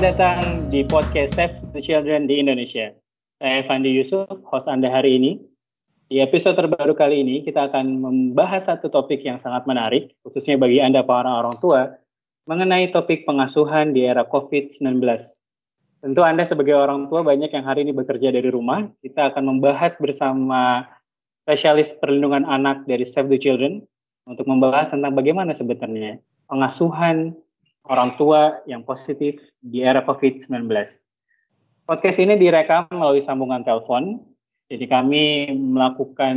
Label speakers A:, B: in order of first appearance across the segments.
A: Datang di podcast Save the Children di Indonesia. Saya Fandi Yusuf, host Anda hari ini. Di episode terbaru kali ini, kita akan membahas satu topik yang sangat menarik, khususnya bagi Anda para orang tua, mengenai topik pengasuhan di era COVID-19. Tentu Anda sebagai orang tua banyak yang hari ini bekerja dari rumah. Kita akan membahas bersama spesialis perlindungan anak dari Save the Children untuk membahas tentang bagaimana sebenarnya pengasuhan orang tua yang positif di era COVID-19. Podcast ini direkam melalui sambungan telepon, jadi kami melakukan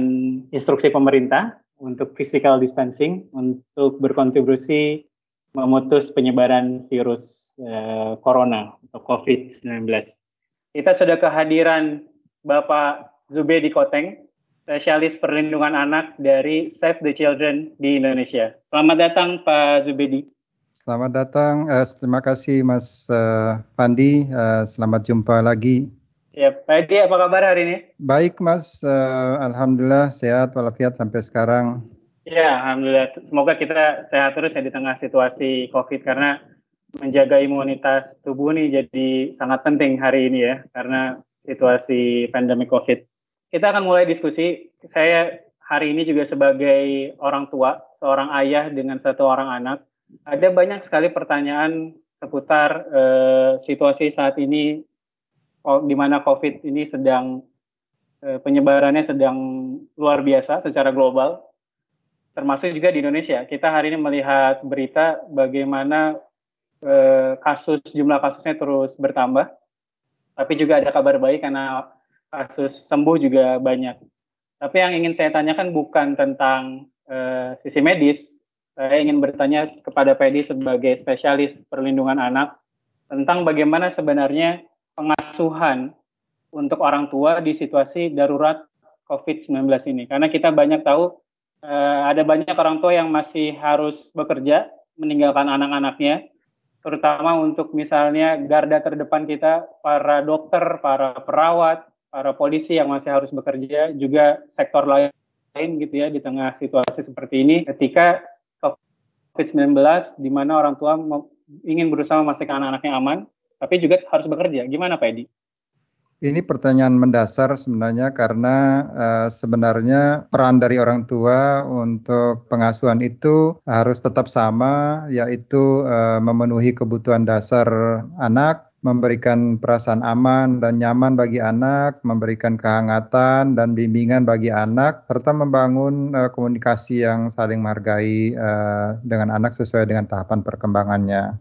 A: instruksi pemerintah untuk physical distancing untuk berkontribusi memutus penyebaran virus eh, corona atau COVID-19. Kita sudah kehadiran Bapak Zubedi Koteng, spesialis perlindungan anak dari Save the Children di Indonesia. Selamat datang Pak Zubedi.
B: Selamat datang. Uh, terima kasih Mas uh, Pandi. Uh, selamat jumpa lagi.
A: Ya, Pak Edi, apa kabar hari ini?
B: Baik Mas, uh, Alhamdulillah sehat walafiat sampai sekarang.
A: Ya, Alhamdulillah. Semoga kita sehat terus ya di tengah situasi COVID karena menjaga imunitas tubuh ini jadi sangat penting hari ini ya karena situasi pandemi COVID. Kita akan mulai diskusi. Saya hari ini juga sebagai orang tua, seorang ayah dengan satu orang anak ada banyak sekali pertanyaan seputar uh, situasi saat ini di mana COVID ini sedang uh, penyebarannya sedang luar biasa secara global, termasuk juga di Indonesia. Kita hari ini melihat berita bagaimana uh, kasus jumlah kasusnya terus bertambah, tapi juga ada kabar baik karena kasus sembuh juga banyak. Tapi yang ingin saya tanyakan bukan tentang uh, sisi medis, saya ingin bertanya kepada Pedi sebagai spesialis perlindungan anak tentang bagaimana sebenarnya pengasuhan untuk orang tua di situasi darurat COVID-19 ini. Karena kita banyak tahu eh, ada banyak orang tua yang masih harus bekerja meninggalkan anak-anaknya, terutama untuk misalnya garda terdepan kita, para dokter, para perawat, para polisi yang masih harus bekerja, juga sektor lain gitu ya di tengah situasi seperti ini ketika COVID-19 di mana orang tua ingin berusaha memastikan anak-anaknya aman, tapi juga harus bekerja. Gimana Pak Edi?
B: Ini pertanyaan mendasar sebenarnya karena uh, sebenarnya peran dari orang tua untuk pengasuhan itu harus tetap sama, yaitu uh, memenuhi kebutuhan dasar anak, memberikan perasaan aman dan nyaman bagi anak, memberikan kehangatan dan bimbingan bagi anak, serta membangun uh, komunikasi yang saling menghargai uh, dengan anak sesuai dengan tahapan perkembangannya.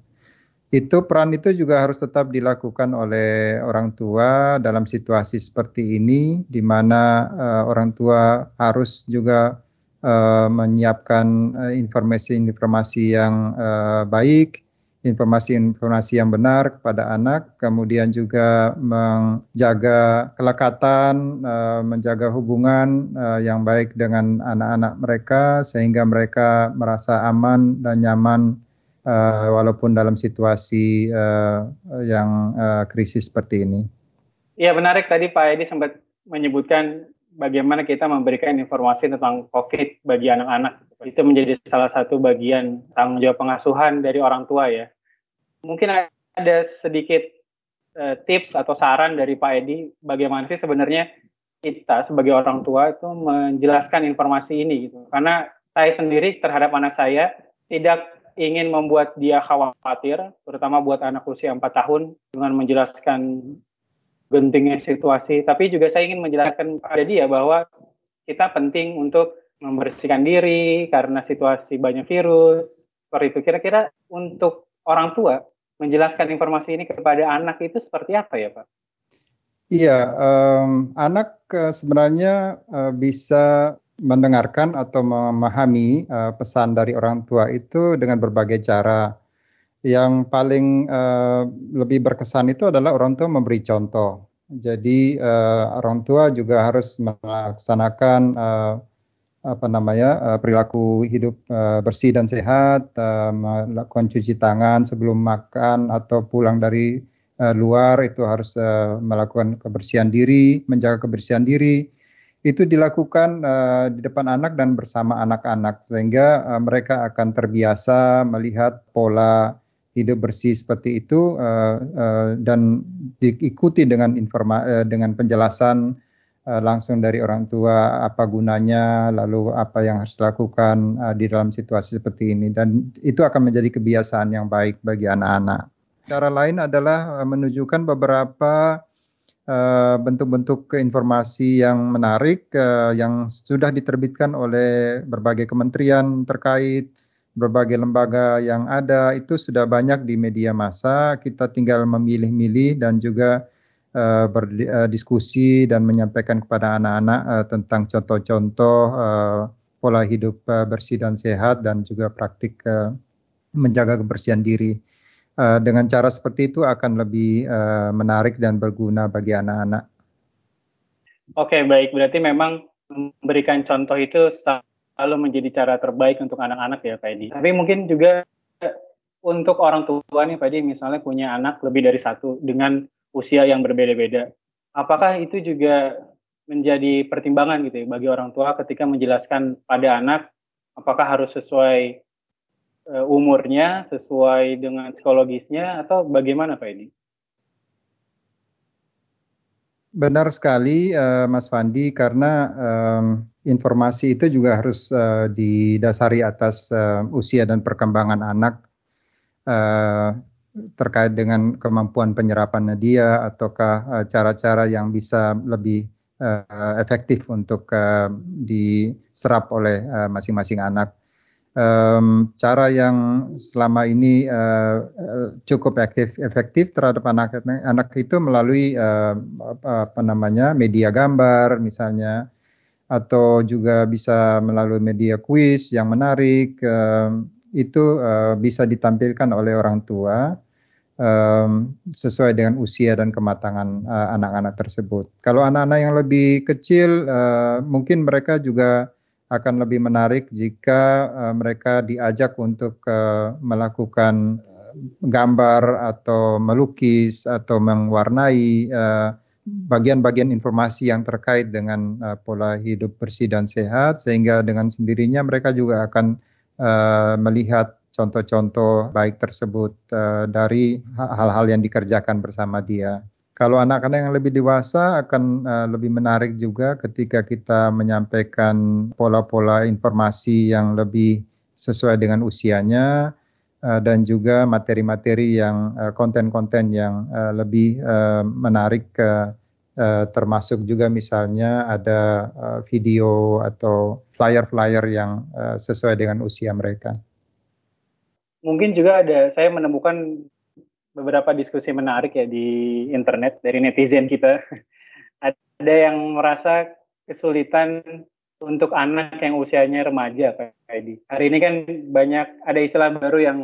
B: Itu peran itu juga harus tetap dilakukan oleh orang tua dalam situasi seperti ini, di mana uh, orang tua harus juga uh, menyiapkan informasi-informasi uh, yang uh, baik, informasi-informasi yang benar kepada anak, kemudian juga menjaga kelekatan, uh, menjaga hubungan uh, yang baik dengan anak-anak mereka sehingga mereka merasa aman dan nyaman uh, walaupun dalam situasi yang krisis seperti ini.
A: Iya menarik tadi Pak Edi sempat menyebutkan bagaimana kita memberikan informasi tentang COVID bagi anak-anak. Itu menjadi salah satu bagian tanggung jawab pengasuhan dari orang tua ya. Mungkin ada sedikit uh, tips atau saran dari Pak Edi bagaimana sih sebenarnya kita sebagai orang tua itu menjelaskan informasi ini gitu. Karena saya sendiri terhadap anak saya tidak ingin membuat dia khawatir, terutama buat anak usia 4 tahun dengan menjelaskan gentingnya situasi, tapi juga saya ingin menjelaskan pada dia bahwa kita penting untuk membersihkan diri karena situasi banyak virus. Seperti itu. Kira-kira untuk orang tua menjelaskan informasi ini kepada anak itu seperti apa ya Pak?
B: Iya, um, anak uh, sebenarnya uh, bisa mendengarkan atau memahami uh, pesan dari orang tua itu dengan berbagai cara. Yang paling uh, lebih berkesan itu adalah orang tua memberi contoh. Jadi uh, orang tua juga harus melaksanakan uh, apa namanya uh, perilaku hidup uh, bersih dan sehat, uh, melakukan cuci tangan sebelum makan atau pulang dari uh, luar itu harus uh, melakukan kebersihan diri, menjaga kebersihan diri. Itu dilakukan uh, di depan anak dan bersama anak-anak sehingga uh, mereka akan terbiasa melihat pola hidup bersih seperti itu uh, uh, dan diikuti dengan informa uh, dengan penjelasan uh, langsung dari orang tua apa gunanya lalu apa yang harus dilakukan uh, di dalam situasi seperti ini dan itu akan menjadi kebiasaan yang baik bagi anak-anak. Cara lain adalah menunjukkan beberapa bentuk-bentuk uh, informasi yang menarik uh, yang sudah diterbitkan oleh berbagai kementerian terkait berbagai lembaga yang ada itu sudah banyak di media massa. Kita tinggal memilih-milih dan juga uh, berdiskusi dan menyampaikan kepada anak-anak uh, tentang contoh-contoh uh, pola hidup uh, bersih dan sehat dan juga praktik uh, menjaga kebersihan diri. Uh, dengan cara seperti itu akan lebih uh, menarik dan berguna bagi anak-anak.
A: Oke, baik. Berarti memang memberikan contoh itu selalu menjadi cara terbaik untuk anak-anak ya Pak Edi. Tapi mungkin juga untuk orang tua nih Pak Edi misalnya punya anak lebih dari satu dengan usia yang berbeda-beda. Apakah itu juga menjadi pertimbangan gitu ya bagi orang tua ketika menjelaskan pada anak apakah harus sesuai uh, umurnya, sesuai dengan psikologisnya atau bagaimana Pak Edi?
B: Benar sekali uh, Mas Fandi karena um, informasi itu juga harus uh, didasari atas uh, usia dan perkembangan anak uh, terkait dengan kemampuan penyerapannya dia ataukah cara-cara uh, yang bisa lebih uh, efektif untuk uh, diserap oleh masing-masing uh, anak. Um, cara yang selama ini uh, cukup efektif, efektif terhadap anak anak itu melalui uh, apa, namanya media gambar misalnya atau juga bisa melalui media kuis yang menarik um, itu uh, bisa ditampilkan oleh orang tua sesuai dengan usia dan kematangan anak-anak uh, tersebut. Kalau anak-anak yang lebih kecil uh, mungkin mereka juga akan lebih menarik jika uh, mereka diajak untuk uh, melakukan gambar atau melukis atau mewarnai bagian-bagian uh, informasi yang terkait dengan uh, pola hidup bersih dan sehat sehingga dengan sendirinya mereka juga akan uh, melihat contoh-contoh baik tersebut uh, dari hal-hal yang dikerjakan bersama dia. Kalau anak-anak yang lebih dewasa akan uh, lebih menarik juga ketika kita menyampaikan pola-pola informasi yang lebih sesuai dengan usianya dan juga materi-materi yang uh, konten-konten yang uh, lebih menarik termasuk juga misalnya ada video atau flyer-flyer yang sesuai dengan usia mereka.
A: Mungkin juga ada saya menemukan beberapa diskusi menarik ya di internet dari netizen kita. Ada yang merasa kesulitan untuk anak yang usianya remaja, Pak Edi. Hari ini kan banyak ada istilah baru yang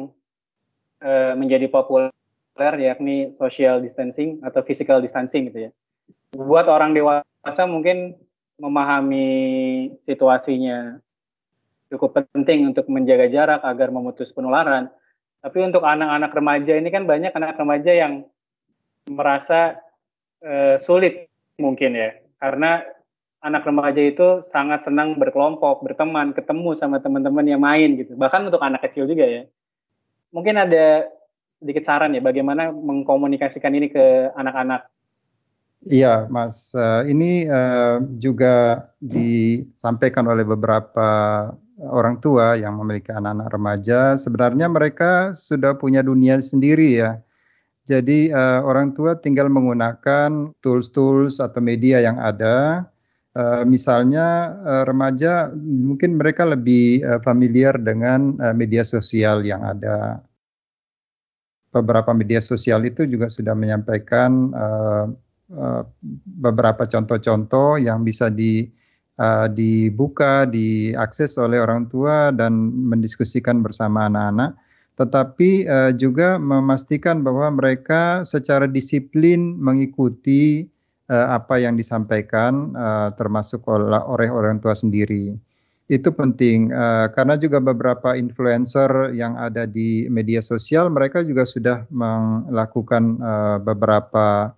A: uh, menjadi populer yakni social distancing atau physical distancing gitu ya. Buat orang dewasa mungkin memahami situasinya cukup penting untuk menjaga jarak agar memutus penularan. Tapi untuk anak-anak remaja ini kan banyak anak remaja yang merasa uh, sulit mungkin ya, karena anak remaja itu sangat senang berkelompok, berteman, ketemu sama teman-teman yang main gitu. Bahkan untuk anak kecil juga ya. Mungkin ada sedikit saran ya bagaimana mengkomunikasikan ini ke anak-anak.
B: Iya, Mas. Uh, ini uh, juga disampaikan oleh beberapa orang tua yang memiliki anak-anak remaja, sebenarnya mereka sudah punya dunia sendiri ya. Jadi uh, orang tua tinggal menggunakan tools-tools atau media yang ada. Uh, misalnya uh, remaja mungkin mereka lebih uh, familiar dengan uh, media sosial yang ada. Beberapa media sosial itu juga sudah menyampaikan uh, uh, beberapa contoh-contoh yang bisa di uh, dibuka, diakses oleh orang tua dan mendiskusikan bersama anak-anak, tetapi uh, juga memastikan bahwa mereka secara disiplin mengikuti uh, apa yang disampaikan, uh, termasuk oleh orang tua sendiri. Itu penting uh, karena juga beberapa influencer yang ada di media sosial mereka juga sudah melakukan uh, beberapa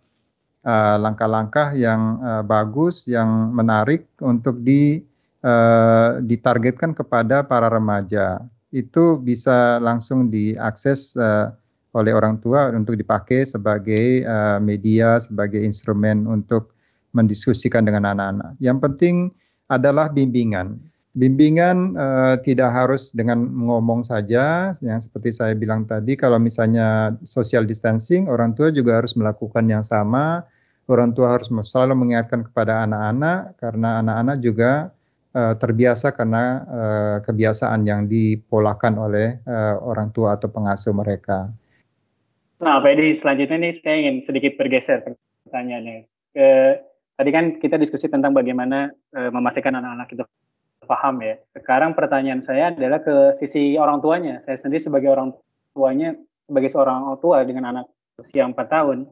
B: langkah-langkah uh, yang uh, bagus, yang menarik untuk di, uh, ditargetkan kepada para remaja. Itu bisa langsung diakses uh, oleh orang tua untuk dipakai sebagai uh, media, sebagai instrumen untuk mendiskusikan dengan anak-anak. Yang penting adalah bimbingan. Bimbingan uh, tidak harus dengan ngomong saja, yang seperti saya bilang tadi, kalau misalnya social distancing, orang tua juga harus melakukan yang sama. Orang tua harus selalu mengingatkan kepada anak-anak, karena anak-anak juga uh, terbiasa karena uh, kebiasaan yang dipolakan oleh uh, orang tua atau pengasuh mereka.
A: Nah, Pak Edi, selanjutnya nih saya ingin sedikit bergeser pertanyaannya. Ke, tadi kan kita diskusi tentang bagaimana uh, memastikan anak-anak itu paham ya. Sekarang pertanyaan saya adalah ke sisi orang tuanya. Saya sendiri sebagai orang tuanya, sebagai seorang orang tua dengan anak usia 4 tahun,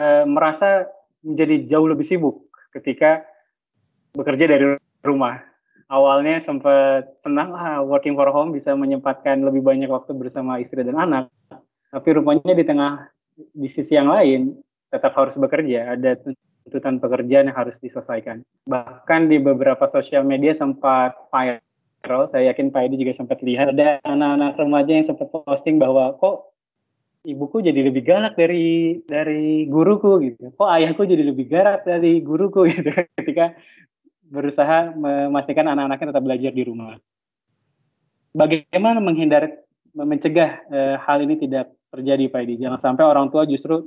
A: e, merasa menjadi jauh lebih sibuk ketika bekerja dari rumah. Awalnya sempat senang lah working for home bisa menyempatkan lebih banyak waktu bersama istri dan anak. Tapi rupanya di tengah di sisi yang lain tetap harus bekerja. Ada tuntutan pekerjaan yang harus diselesaikan. Bahkan di beberapa sosial media sempat viral, saya yakin Pak Edi juga sempat lihat, ada anak-anak remaja yang sempat posting bahwa kok ibuku jadi lebih galak dari dari guruku gitu. Kok ayahku jadi lebih galak dari guruku gitu ketika berusaha memastikan anak-anaknya tetap belajar di rumah. Bagaimana menghindar mencegah e, hal ini tidak terjadi Pak Edi? Jangan sampai orang tua justru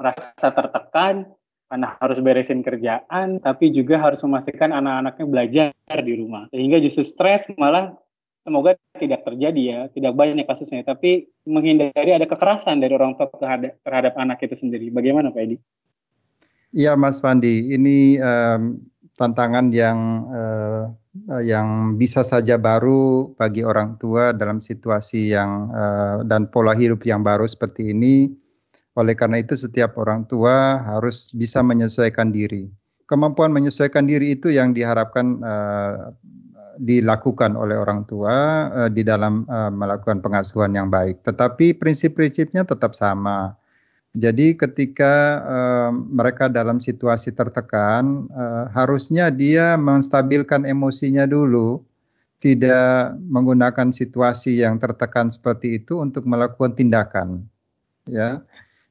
A: merasa tertekan karena harus beresin kerjaan, tapi juga harus memastikan anak-anaknya belajar di rumah. Sehingga justru stres malah semoga tidak terjadi ya, tidak banyak kasusnya, tapi menghindari ada kekerasan dari orang tua terhadap, terhadap anak itu sendiri. Bagaimana Pak Edi?
B: Iya Mas Fandi, ini um, tantangan yang uh, yang bisa saja baru bagi orang tua dalam situasi yang uh, dan pola hidup yang baru seperti ini oleh karena itu setiap orang tua harus bisa menyesuaikan diri. Kemampuan menyesuaikan diri itu yang diharapkan uh, dilakukan oleh orang tua uh, di dalam uh, melakukan pengasuhan yang baik. Tetapi prinsip-prinsipnya tetap sama. Jadi ketika uh, mereka dalam situasi tertekan, uh, harusnya dia menstabilkan emosinya dulu, tidak menggunakan situasi yang tertekan seperti itu untuk melakukan tindakan. Ya,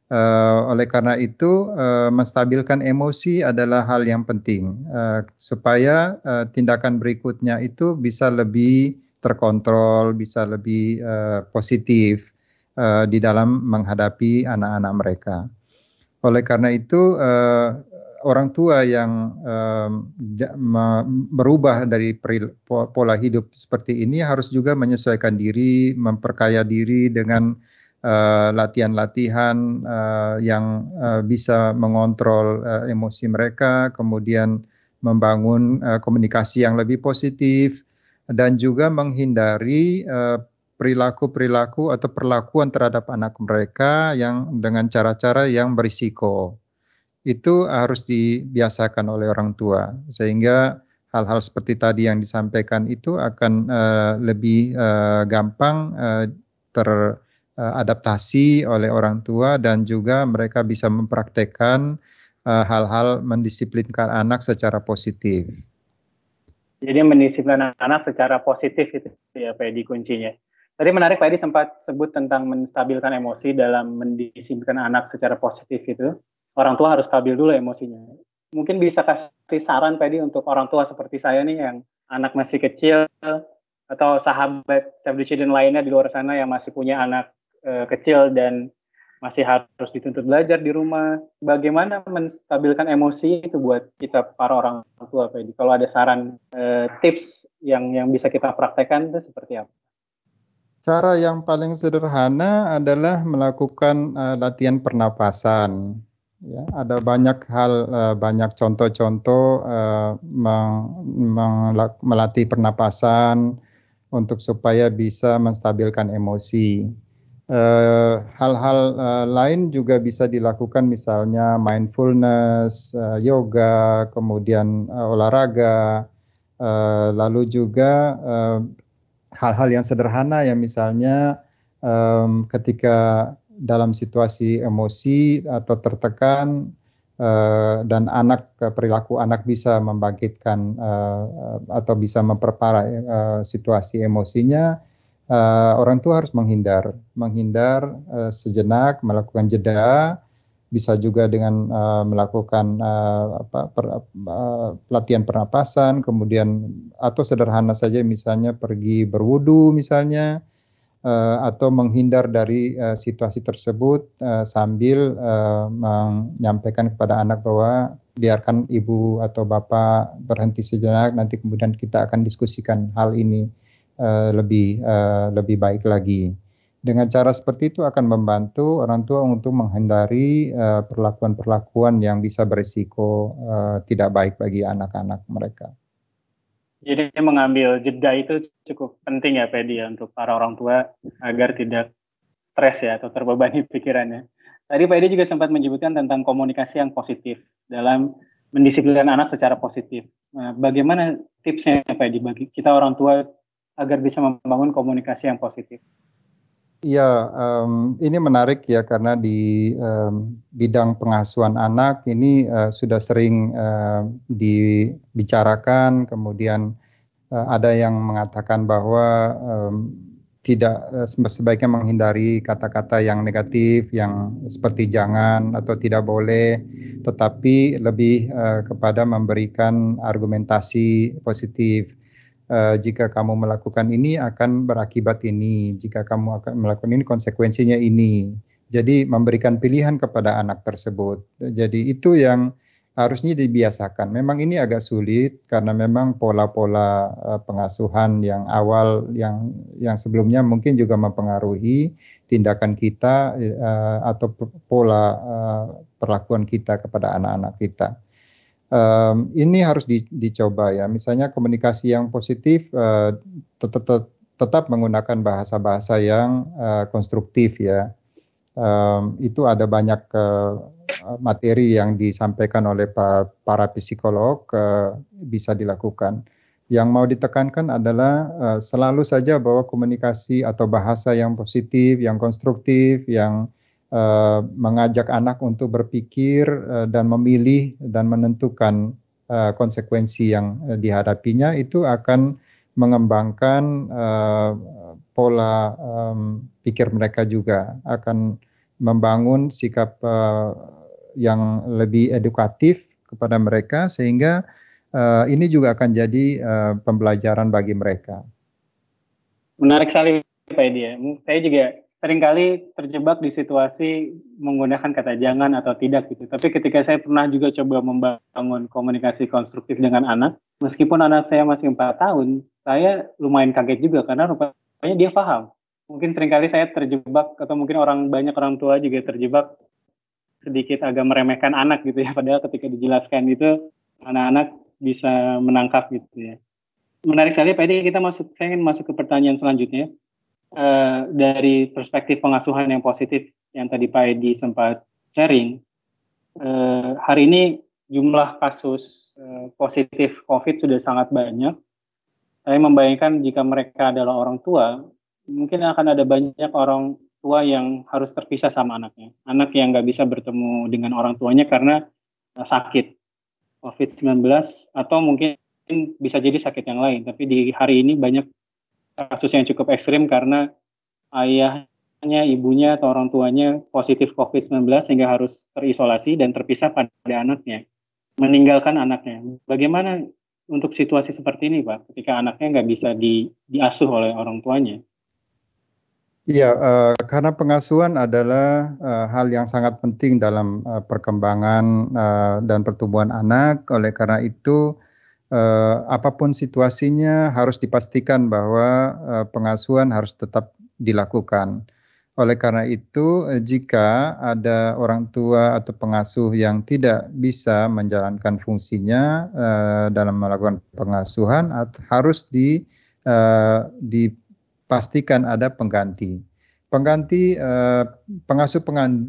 B: Uh, oleh karena itu, uh, menstabilkan emosi adalah hal yang penting uh, supaya uh, tindakan berikutnya itu bisa lebih terkontrol, bisa lebih uh, positif uh, di dalam menghadapi anak-anak mereka. Oleh karena itu, uh, orang tua yang uh, berubah dari pola hidup seperti ini harus juga menyesuaikan diri, memperkaya diri dengan latihan-latihan uh, yang uh, bisa mengontrol uh, emosi mereka, kemudian membangun uh, komunikasi yang lebih positif, dan juga menghindari perilaku-perilaku atau perlakuan terhadap anak mereka yang dengan cara-cara yang berisiko. Itu harus dibiasakan oleh orang tua, sehingga hal-hal seperti tadi yang disampaikan itu akan uh, lebih uh, gampang uh, ter uh, adaptasi oleh orang tua dan juga mereka bisa mempraktekkan uh, hal-hal mendisiplinkan anak secara positif.
A: Jadi mendisiplinkan anak secara positif itu ya Pak Edi kuncinya. Tadi menarik Pak Edi sempat sebut tentang menstabilkan emosi dalam mendisiplinkan anak secara positif itu. Orang tua harus stabil dulu emosinya. Mungkin bisa kasih saran Pak Edi untuk orang tua seperti saya nih yang anak masih kecil atau sahabat self children lainnya di luar sana yang masih punya anak uh, kecil dan masih harus dituntut belajar di rumah. Bagaimana menstabilkan emosi itu buat kita para orang tua, Pak Kalau ada saran uh, tips yang yang bisa kita praktekkan itu seperti apa?
B: Cara yang paling sederhana adalah melakukan uh, latihan pernapasan. Ya, ada banyak hal, uh, banyak contoh-contoh uh, melatih pernapasan untuk supaya bisa menstabilkan emosi. Hal-hal uh, uh, lain juga bisa dilakukan misalnya mindfulness, uh, yoga, kemudian uh, olahraga, uh, lalu juga hal-hal yang sederhana ya misalnya um, ketika dalam situasi emosi atau tertekan uh, dan anak perilaku anak bisa membangkitkan uh, atau bisa memperparah uh, situasi emosinya uh, orang tua harus menghindar, menghindar uh, sejenak, melakukan jeda, bisa juga dengan uh, melakukan uh, apa, per, uh, pelatihan pernapasan, kemudian atau sederhana saja misalnya pergi berwudu misalnya, uh, atau menghindar dari uh, situasi tersebut uh, sambil uh, menyampaikan kepada anak bahwa biarkan ibu atau bapak berhenti sejenak, nanti kemudian kita akan diskusikan hal ini uh, lebih uh, lebih baik lagi. Dengan cara seperti itu akan membantu orang tua untuk menghindari perlakuan-perlakuan uh, yang bisa berisiko uh, tidak baik bagi anak-anak mereka.
A: Jadi mengambil jeda itu cukup penting ya Pedi ya untuk para orang tua agar tidak stres ya atau terbebani pikirannya. Tadi Pak Edi juga sempat menyebutkan tentang komunikasi yang positif dalam mendisiplinkan anak secara positif. Nah, bagaimana tipsnya Pak Edi bagi kita orang tua agar bisa membangun komunikasi yang positif?
B: Iya, um, ini menarik ya karena di um, bidang pengasuhan anak ini uh, sudah sering uh, dibicarakan, kemudian uh, ada yang mengatakan bahwa um, tidak uh, sebaiknya menghindari kata-kata yang negatif, yang seperti jangan atau tidak boleh, tetapi lebih uh, kepada memberikan argumentasi positif. Uh, jika kamu melakukan ini akan berakibat ini, jika kamu akan melakukan ini konsekuensinya ini. Jadi memberikan pilihan kepada anak tersebut. Jadi itu yang harusnya dibiasakan. Memang ini agak sulit karena memang pola-pola uh, pengasuhan yang awal yang yang sebelumnya mungkin juga mempengaruhi tindakan kita uh, atau pola uh, perlakuan kita kepada anak-anak kita. Um, ini harus di, dicoba ya. Misalnya komunikasi yang positif uh, tetap tetap menggunakan bahasa-bahasa yang uh, konstruktif ya. Um, itu ada banyak uh, Eh, materi yang disampaikan oleh para psikolog uh, bisa dilakukan. Yang mau ditekankan adalah uh, selalu saja bahwa komunikasi atau bahasa yang positif, yang konstruktif, yang uh, mengajak anak untuk berpikir uh, dan memilih dan menentukan uh, konsekuensi yang dihadapinya itu akan mengembangkan pola pikir mereka juga akan membangun sikap yang lebih edukatif kepada mereka sehingga ini juga akan jadi pembelajaran bagi mereka.
A: Menarik sekali Pak Edi ya. Saya juga sering kali terjebak di situasi menggunakan kata jangan atau tidak gitu. Tapi ketika saya pernah juga coba membangun komunikasi konstruktif dengan anak, meskipun anak saya masih empat tahun, saya lumayan kaget juga karena rupanya dia paham. Mungkin sering kali saya terjebak atau mungkin orang banyak orang tua juga terjebak sedikit agak meremehkan anak gitu ya padahal ketika dijelaskan itu anak-anak bisa menangkap gitu ya menarik sekali Pak Edi kita masuk saya ingin masuk ke pertanyaan selanjutnya uh, dari perspektif pengasuhan yang positif yang tadi Pak Edi sempat sharing uh, hari ini jumlah kasus uh, positif COVID sudah sangat banyak saya membayangkan jika mereka adalah orang tua mungkin akan ada banyak orang tua yang harus terpisah sama anaknya. Anak yang nggak bisa bertemu dengan orang tuanya karena uh, sakit COVID-19 atau mungkin bisa jadi sakit yang lain. Tapi di hari ini banyak kasus yang cukup ekstrim karena ayahnya, ibunya atau orang tuanya positif COVID-19 sehingga harus terisolasi dan terpisah pada anaknya, meninggalkan anaknya. Bagaimana untuk situasi seperti ini, Pak, ketika anaknya nggak bisa di, diasuh oleh orang tuanya?
B: Iya, uh, karena pengasuhan adalah uh, hal yang sangat penting dalam uh, perkembangan uh, dan pertumbuhan anak. Oleh karena itu, uh, apa pun situasinya harus dipastikan bahwa uh, pengasuhan harus tetap dilakukan. Oleh karena itu, jika ada orang tua atau pengasuh yang tidak bisa menjalankan fungsinya uh, dalam melakukan pengasuhan, harus di, uh, di pastikan ada pengganti. Pengganti eh, pengasuh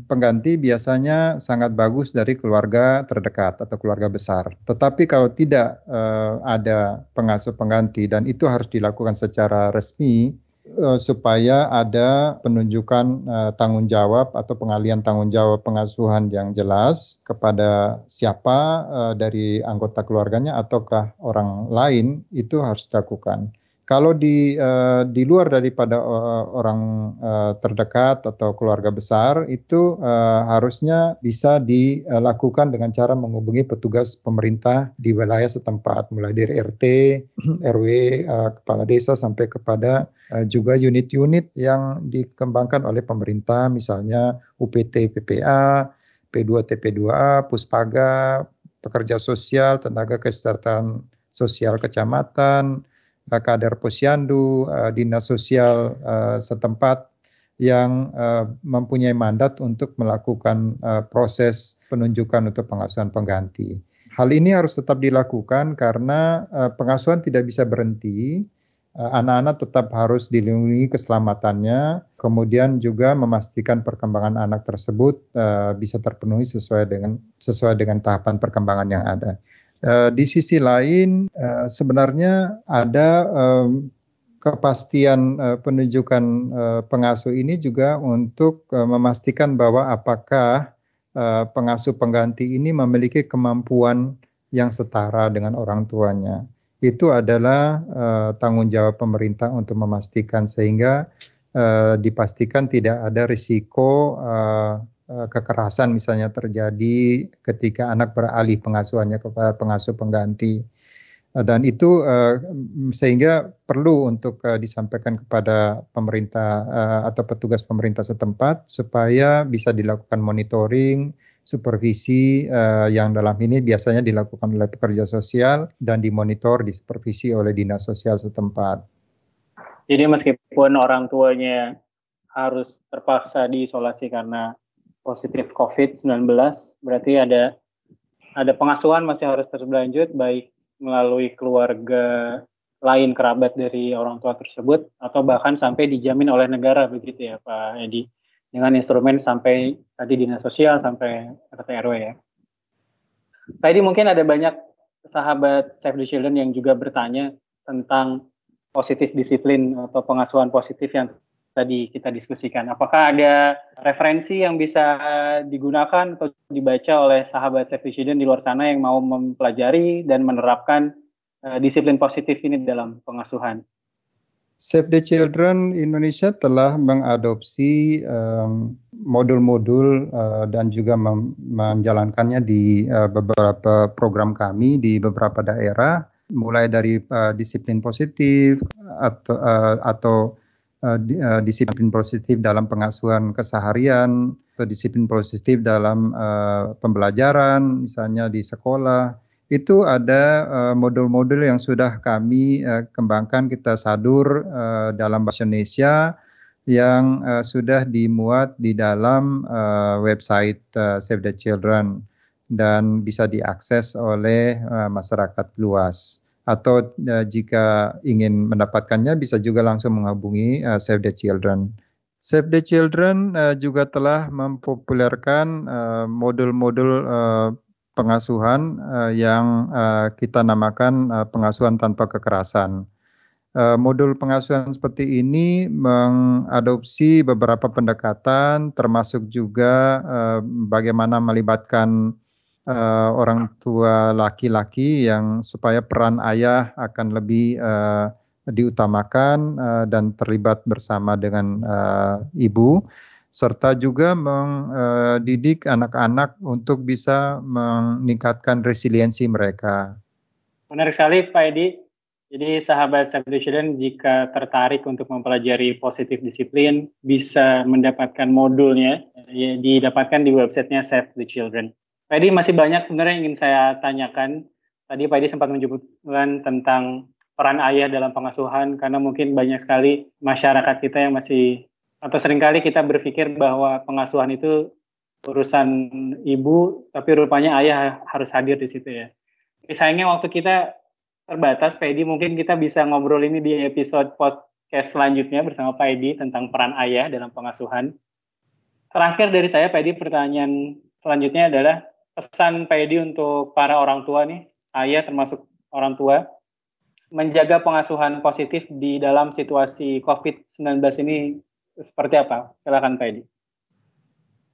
B: pengganti biasanya sangat bagus dari keluarga terdekat atau keluarga besar. Tetapi kalau tidak eh, ada pengasuh pengganti dan itu harus dilakukan secara resmi eh, supaya ada penunjukan tanggung jawab atau pengalian tanggung jawab pengasuhan yang jelas kepada siapa dari anggota keluarganya ataukah orang lain itu harus dilakukan Kalau di uh, di luar daripada uh, orang uh, terdekat atau keluarga besar itu uh, harusnya bisa dilakukan dengan cara menghubungi petugas pemerintah di wilayah setempat. Mulai dari RT, RW, uh, kepala desa sampai kepada uh, juga unit-unit yang dikembangkan oleh pemerintah. Misalnya UPT PPA, P2 TP2A, Puspaga, pekerja sosial, tenaga kesehatan sosial kecamatan, kader posyandu, uh, dinas sosial uh, setempat yang mempunyai mandat untuk melakukan proses penunjukan untuk pengasuhan pengganti. Hal ini harus tetap dilakukan karena uh, pengasuhan tidak bisa berhenti. Anak-anak tetap harus dilindungi keselamatannya, kemudian juga memastikan perkembangan anak tersebut bisa terpenuhi sesuai dengan sesuai dengan tahapan perkembangan yang ada. Uh, di sisi lain, uh, sebenarnya ada kepastian uh, penunjukan uh, pengasuh ini juga untuk memastikan bahwa apakah uh, pengasuh pengganti ini memiliki kemampuan yang setara dengan orang tuanya. Itu adalah tanggung jawab pemerintah untuk memastikan sehingga dipastikan tidak ada risiko Eh, kekerasan misalnya terjadi ketika anak beralih pengasuhannya kepada pengasuh pengganti eh, dan itu uh, sehingga perlu untuk disampaikan kepada pemerintah atau petugas pemerintah setempat supaya bisa dilakukan monitoring supervisi yang dalam ini biasanya dilakukan oleh pekerja sosial dan dimonitor disupervisi oleh dinas sosial setempat.
A: Jadi meskipun orang tuanya harus terpaksa diisolasi karena positif COVID-19 berarti ada ada pengasuhan masih harus terus berlanjut baik melalui keluarga lain kerabat dari orang tua tersebut atau bahkan sampai dijamin oleh negara begitu ya Pak Edi dengan instrumen sampai tadi dinas sosial sampai RT RW ya. Tadi mungkin ada banyak sahabat Save the Children yang juga bertanya tentang positif disiplin atau pengasuhan positif yang tadi kita diskusikan. Apakah ada referensi yang bisa digunakan atau dibaca oleh sahabat the di luar sana yang mau mempelajari dan menerapkan uh, disiplin positif ini dalam pengasuhan?
B: Save the Children Indonesia telah mengadopsi modul-modul uh, dan juga menjalankannya di uh, beberapa program kami di beberapa daerah, mulai dari uh, disiplin positif atau uh, atau uh, disiplin positif dalam pengasuhan keseharian atau disiplin positif dalam uh, pembelajaran misalnya di sekolah. Itu ada modul-modul uh, yang sudah kami uh, kembangkan kita sadur uh, dalam bahasa Indonesia yang uh, sudah dimuat di dalam uh, website uh, Save the Children dan bisa diakses oleh uh, masyarakat luas atau uh, jika ingin mendapatkannya bisa juga langsung menghubungi uh, Save the Children. Save the Children uh, juga telah mempopulerkan modul-modul uh, pengasuhan uh, yang uh, kita namakan uh, pengasuhan tanpa kekerasan. Uh, modul pengasuhan seperti ini mengadopsi beberapa pendekatan, termasuk juga uh, bagaimana melibatkan uh, orang tua laki-laki yang supaya peran ayah akan lebih uh, diutamakan uh, dan terlibat bersama dengan uh, ibu serta juga mendidik anak-anak untuk bisa meningkatkan resiliensi mereka.
A: Menarik sekali Pak Edi. Jadi sahabat Save the Children jika tertarik untuk mempelajari positif disiplin bisa mendapatkan modulnya ya, didapatkan di websitenya Save the Children. Pak Edi masih banyak sebenarnya yang ingin saya tanyakan. Tadi Pak Edi sempat menyebutkan tentang peran ayah dalam pengasuhan karena mungkin banyak sekali masyarakat kita yang masih atau sering kali kita berpikir bahwa pengasuhan itu urusan ibu tapi rupanya ayah harus hadir di situ ya. Sayangnya waktu kita terbatas Pak Edi mungkin kita bisa ngobrol ini di episode podcast selanjutnya bersama Pak Edi tentang peran ayah dalam pengasuhan. Terakhir dari saya Pak Edi pertanyaan selanjutnya adalah pesan Pak untuk para orang tua nih, saya termasuk orang tua, menjaga pengasuhan positif di dalam situasi COVID-19 ini seperti apa? Silakan Pak.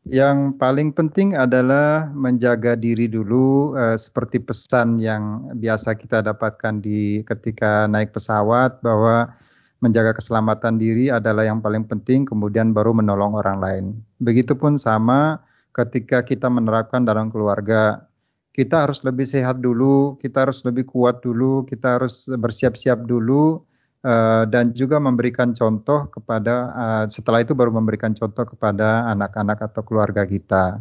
B: Yang paling penting adalah menjaga diri dulu, uh, seperti pesan yang biasa kita dapatkan di ketika naik pesawat bahwa menjaga keselamatan diri adalah yang paling penting, kemudian baru menolong orang lain. Begitupun sama ketika kita menerapkan dalam keluarga. Kita harus lebih sehat dulu, kita harus lebih kuat dulu, kita harus bersiap-siap dulu Eh, dan juga memberikan contoh kepada uh, setelah itu baru memberikan contoh kepada anak-anak atau keluarga kita.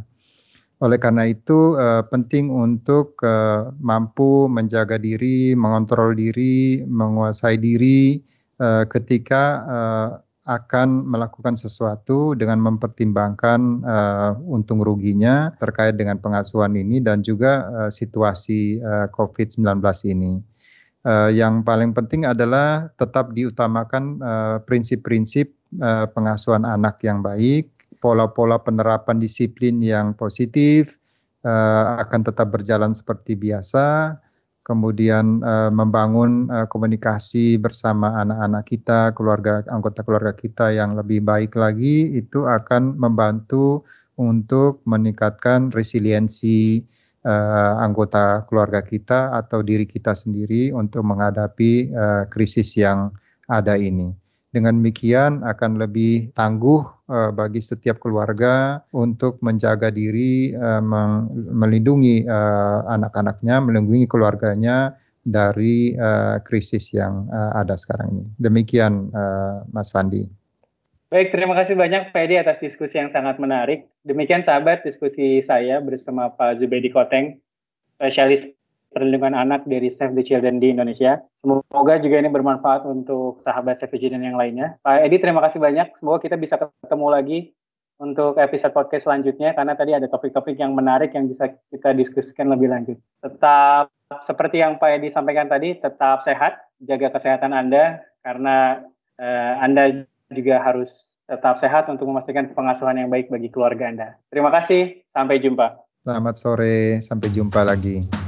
B: Oleh karena itu uh, penting untuk uh, mampu menjaga diri, mengontrol diri, menguasai diri uh, ketika uh, akan melakukan sesuatu dengan mempertimbangkan uh, untung ruginya terkait dengan pengasuhan ini dan juga uh, situasi uh, COVID-19 ini. Uh, yang paling penting adalah tetap diutamakan uh, prinsip-prinsip uh, pengasuhan anak yang baik, pola-pola penerapan disiplin yang positif uh, akan tetap berjalan seperti biasa, kemudian uh, membangun uh, komunikasi bersama anak-anak kita, keluarga anggota keluarga kita yang lebih baik lagi itu akan membantu untuk meningkatkan resiliensi uh, anggota keluarga kita atau diri kita sendiri untuk menghadapi uh, krisis yang ada ini. Dengan demikian akan lebih tangguh uh, bagi setiap keluarga untuk menjaga diri, uh, melindungi uh, anak-anaknya, melindungi keluarganya dari krisis yang ada sekarang ini. Demikian, Mas Fandi.
A: Baik, terima kasih banyak Pak Edi atas diskusi yang sangat menarik. Demikian sahabat diskusi saya bersama Pak Zubedi Koteng, spesialis perlindungan anak dari Save the Children di Indonesia. Semoga juga ini bermanfaat untuk sahabat Save the Children yang lainnya. Pak Edi, terima kasih banyak. Semoga kita bisa ketemu lagi untuk episode podcast selanjutnya karena tadi ada topik-topik yang menarik yang bisa kita diskusikan lebih lanjut. Tetap seperti yang Pak Edi sampaikan tadi, tetap sehat, jaga kesehatan Anda karena uh, Anda juga harus tetap sehat untuk memastikan pengasuhan yang baik bagi keluarga Anda. Terima kasih, sampai jumpa.
B: Selamat sore, sampai jumpa lagi.